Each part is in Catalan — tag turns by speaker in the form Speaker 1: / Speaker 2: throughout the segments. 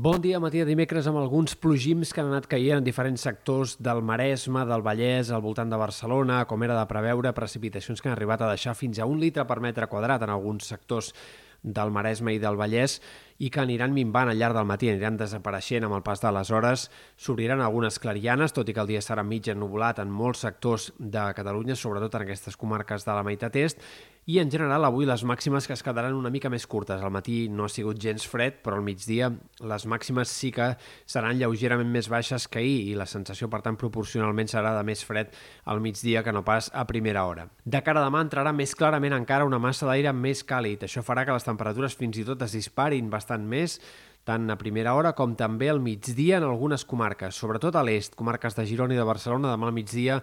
Speaker 1: Bon dia, matí de dimecres, amb alguns plogims que han anat caient en diferents sectors del Maresme, del Vallès, al voltant de Barcelona, com era de preveure, precipitacions que han arribat a deixar fins a un litre per metre quadrat en alguns sectors del Maresme i del Vallès i que aniran minvant al llarg del matí, aniran desapareixent amb el pas de les hores. S'obriran algunes clarianes, tot i que el dia serà mig ennubulat en molts sectors de Catalunya, sobretot en aquestes comarques de la meitat est, i en general avui les màximes que es quedaran una mica més curtes. Al matí no ha sigut gens fred, però al migdia les màximes sí que seran lleugerament més baixes que ahir i la sensació, per tant, proporcionalment serà de més fred al migdia que no pas a primera hora. De cara a demà entrarà més clarament encara una massa d'aire més càlid. Això farà que les temperatures fins i tot es disparin bastant més, tant a primera hora com també al migdia en algunes comarques, sobretot a l'est, comarques de Girona i de Barcelona, demà al migdia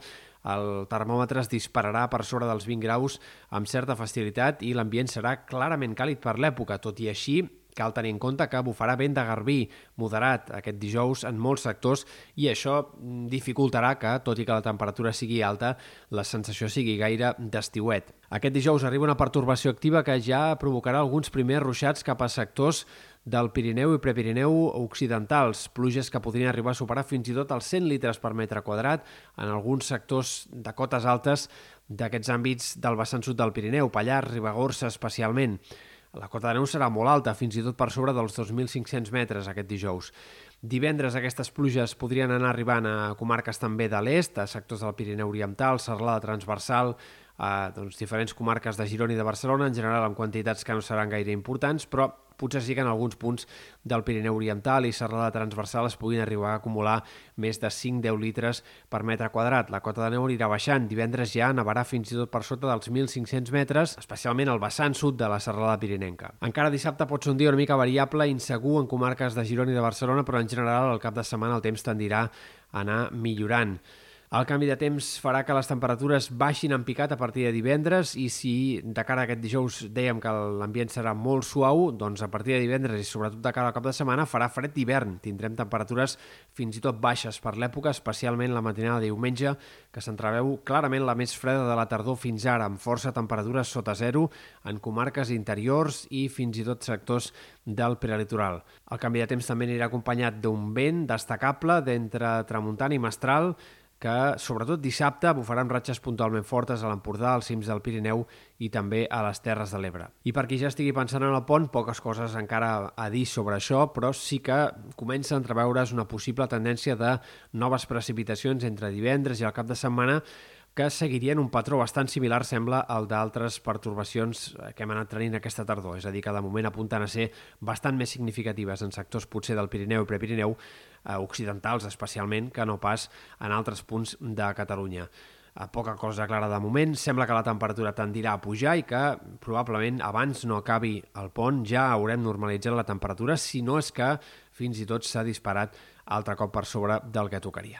Speaker 1: el termòmetre es dispararà per sobre dels 20 graus amb certa facilitat i l'ambient serà clarament càlid per l'època. Tot i així, cal tenir en compte que bufarà vent de garbí moderat aquest dijous en molts sectors i això dificultarà que, tot i que la temperatura sigui alta, la sensació sigui gaire d'estiuet. Aquest dijous arriba una pertorbació activa que ja provocarà alguns primers ruixats cap a sectors del Pirineu i Prepirineu occidentals, pluges que podrien arribar a superar fins i tot els 100 litres per metre quadrat en alguns sectors de cotes altes d'aquests àmbits del vessant sud del Pirineu, Pallars, Ribagorça especialment. La cota de neu serà molt alta, fins i tot per sobre dels 2.500 metres aquest dijous. Divendres aquestes pluges podrien anar arribant a comarques també de l'est, a sectors del Pirineu Oriental, Serlada Transversal, a doncs, diferents comarques de Girona i de Barcelona, en general amb quantitats que no seran gaire importants, però potser sí que en alguns punts del Pirineu Oriental i Serrada Transversal es puguin arribar a acumular més de 5-10 litres per metre quadrat. La cota de neu anirà baixant. Divendres ja nevarà fins i tot per sota dels 1.500 metres, especialment al vessant sud de la Serrada Pirinenca. Encara dissabte pot ser un dia una mica variable, insegur en comarques de Girona i de Barcelona, però en general al cap de setmana el temps tendirà a anar millorant. El canvi de temps farà que les temperatures baixin en picat a partir de divendres i si de cara a aquest dijous dèiem que l'ambient serà molt suau, doncs a partir de divendres i sobretot de cara al cap de setmana farà fred d'hivern. Tindrem temperatures fins i tot baixes per l'època, especialment la matinada de diumenge, que s'entreveu clarament la més freda de la tardor fins ara, amb força temperatures sota zero en comarques interiors i fins i tot sectors del prelitoral. El canvi de temps també anirà acompanyat d'un vent destacable d'entre tramuntana i mestral, que sobretot dissabte bufaran ratxes puntualment fortes a l'Empordà, als cims del Pirineu i també a les Terres de l'Ebre. I per qui ja estigui pensant en el pont, poques coses encara a dir sobre això, però sí que comença a entreveure's una possible tendència de noves precipitacions entre divendres i el cap de setmana que seguirien un patró bastant similar, sembla, al d'altres pertorbacions que hem anat tenint aquesta tardor. És a dir, que de moment apunten a ser bastant més significatives en sectors potser del Pirineu i Prepirineu, eh, occidentals especialment, que no pas en altres punts de Catalunya. A poca cosa clara de moment, sembla que la temperatura tendirà a pujar i que probablement abans no acabi el pont ja haurem normalitzat la temperatura, si no és que fins i tot s'ha disparat altre cop per sobre del que tocaria.